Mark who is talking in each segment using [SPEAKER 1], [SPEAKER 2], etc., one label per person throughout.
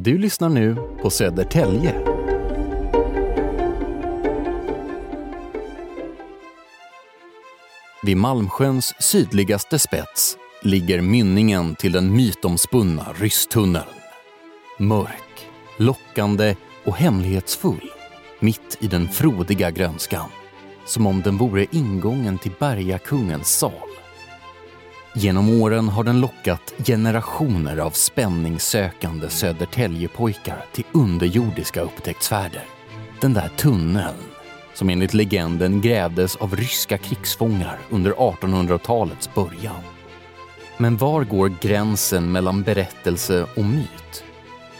[SPEAKER 1] Du lyssnar nu på Södertälje. Vid Malmsjöns sydligaste spets ligger mynningen till den mytomspunna Rysstunneln. Mörk, lockande och hemlighetsfull mitt i den frodiga grönskan. Som om den vore ingången till Bergakungens sal. Genom åren har den lockat generationer av spänningssökande Södertäljepojkar till underjordiska upptäcktsfärder. Den där tunneln, som enligt legenden grävdes av ryska krigsfångar under 1800-talets början. Men var går gränsen mellan berättelse och myt?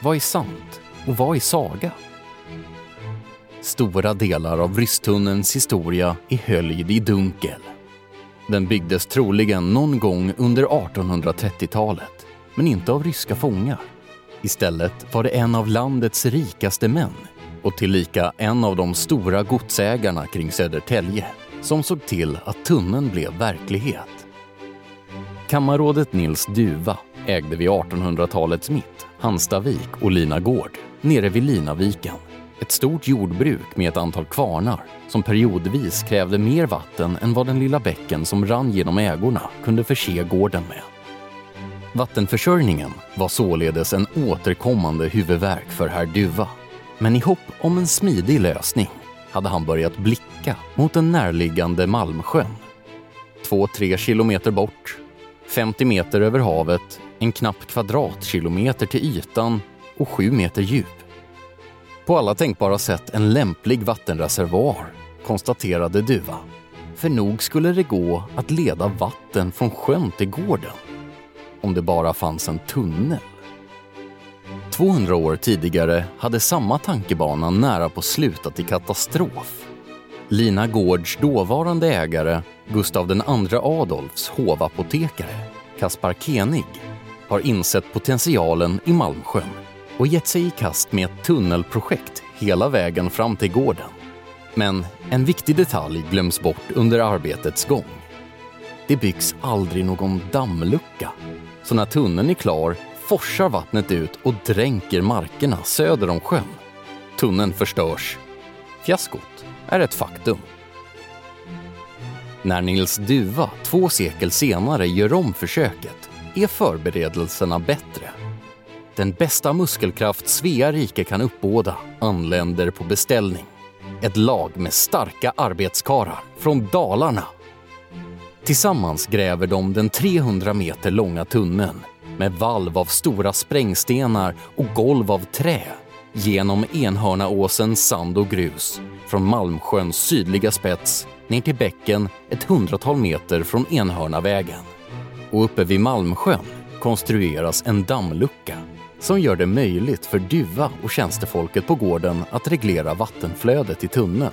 [SPEAKER 1] Vad är sant och vad är saga? Stora delar av Rysstunnelns historia är höljd i dunkel. Den byggdes troligen någon gång under 1830-talet, men inte av ryska fångar. Istället var det en av landets rikaste män och tillika en av de stora godsägarna kring Södertälje som såg till att tunneln blev verklighet. Kammarrådet Nils Duva ägde vid 1800-talets mitt Hanstavik och Lina gård nere vid Linaviken. Ett stort jordbruk med ett antal kvarnar som periodvis krävde mer vatten än vad den lilla bäcken som rann genom ägorna kunde förse gården med. Vattenförsörjningen var således en återkommande huvudvärk för herr Duva. Men i hopp om en smidig lösning hade han börjat blicka mot den närliggande Malmsjön. Två, tre kilometer bort, 50 meter över havet, en knapp kvadratkilometer till ytan och sju meter djup. På alla tänkbara sätt en lämplig vattenreservoar, konstaterade Duva. För nog skulle det gå att leda vatten från sjön till gården. Om det bara fanns en tunnel. 200 år tidigare hade samma tankebana nära på slutat i katastrof. Lina Gårds dåvarande ägare, Gustav II Adolfs hovapotekare, Kaspar Kenig, har insett potentialen i Malmsjön och gett sig i kast med ett tunnelprojekt hela vägen fram till gården. Men en viktig detalj glöms bort under arbetets gång. Det byggs aldrig någon dammlucka, så när tunneln är klar forsar vattnet ut och dränker markerna söder om sjön. Tunneln förstörs. Fiaskot är ett faktum. När Nils Duva två sekel senare gör om försöket är förberedelserna bättre. Den bästa muskelkraft Svea rike kan uppbåda anländer på beställning. Ett lag med starka arbetskarar från Dalarna. Tillsammans gräver de den 300 meter långa tunneln med valv av stora sprängstenar och golv av trä genom Enhörnaåsens sand och grus från Malmsjöns sydliga spets ner till bäcken ett hundratal meter från Enhörnavägen. Och uppe vid Malmsjön konstrueras en dammlucka som gör det möjligt för Duva och tjänstefolket på gården att reglera vattenflödet i tunneln.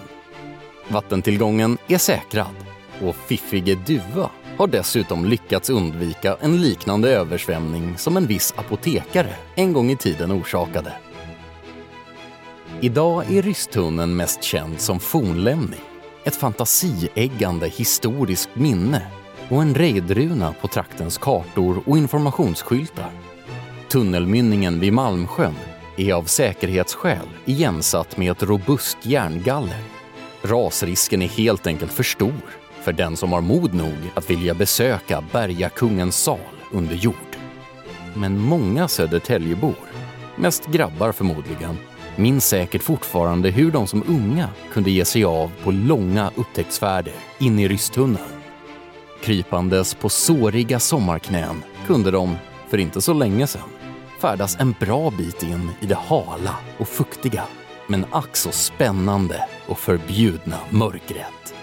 [SPEAKER 1] Vattentillgången är säkrad och fiffige Duva har dessutom lyckats undvika en liknande översvämning som en viss apotekare en gång i tiden orsakade. Idag är Rysstunneln mest känd som fornlämning, ett fantasieggande historiskt minne och en rejdruna på traktens kartor och informationsskyltar. Tunnelmynningen vid Malmsjön är av säkerhetsskäl igensatt med ett robust järngaller. Rasrisken är helt enkelt för stor för den som har mod nog att vilja besöka Bergakungens sal under jord. Men många Södertäljebor, mest grabbar förmodligen, minns säkert fortfarande hur de som unga kunde ge sig av på långa upptäcktsfärder in i Rysstunneln. Krypandes på såriga sommarknän kunde de, för inte så länge sedan, färdas en bra bit in i det hala och fuktiga, men ack så spännande och förbjudna mörkret.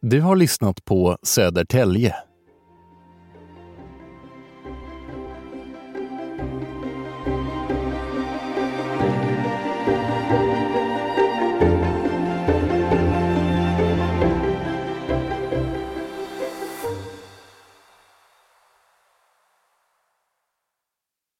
[SPEAKER 1] Du har lyssnat på Södertälje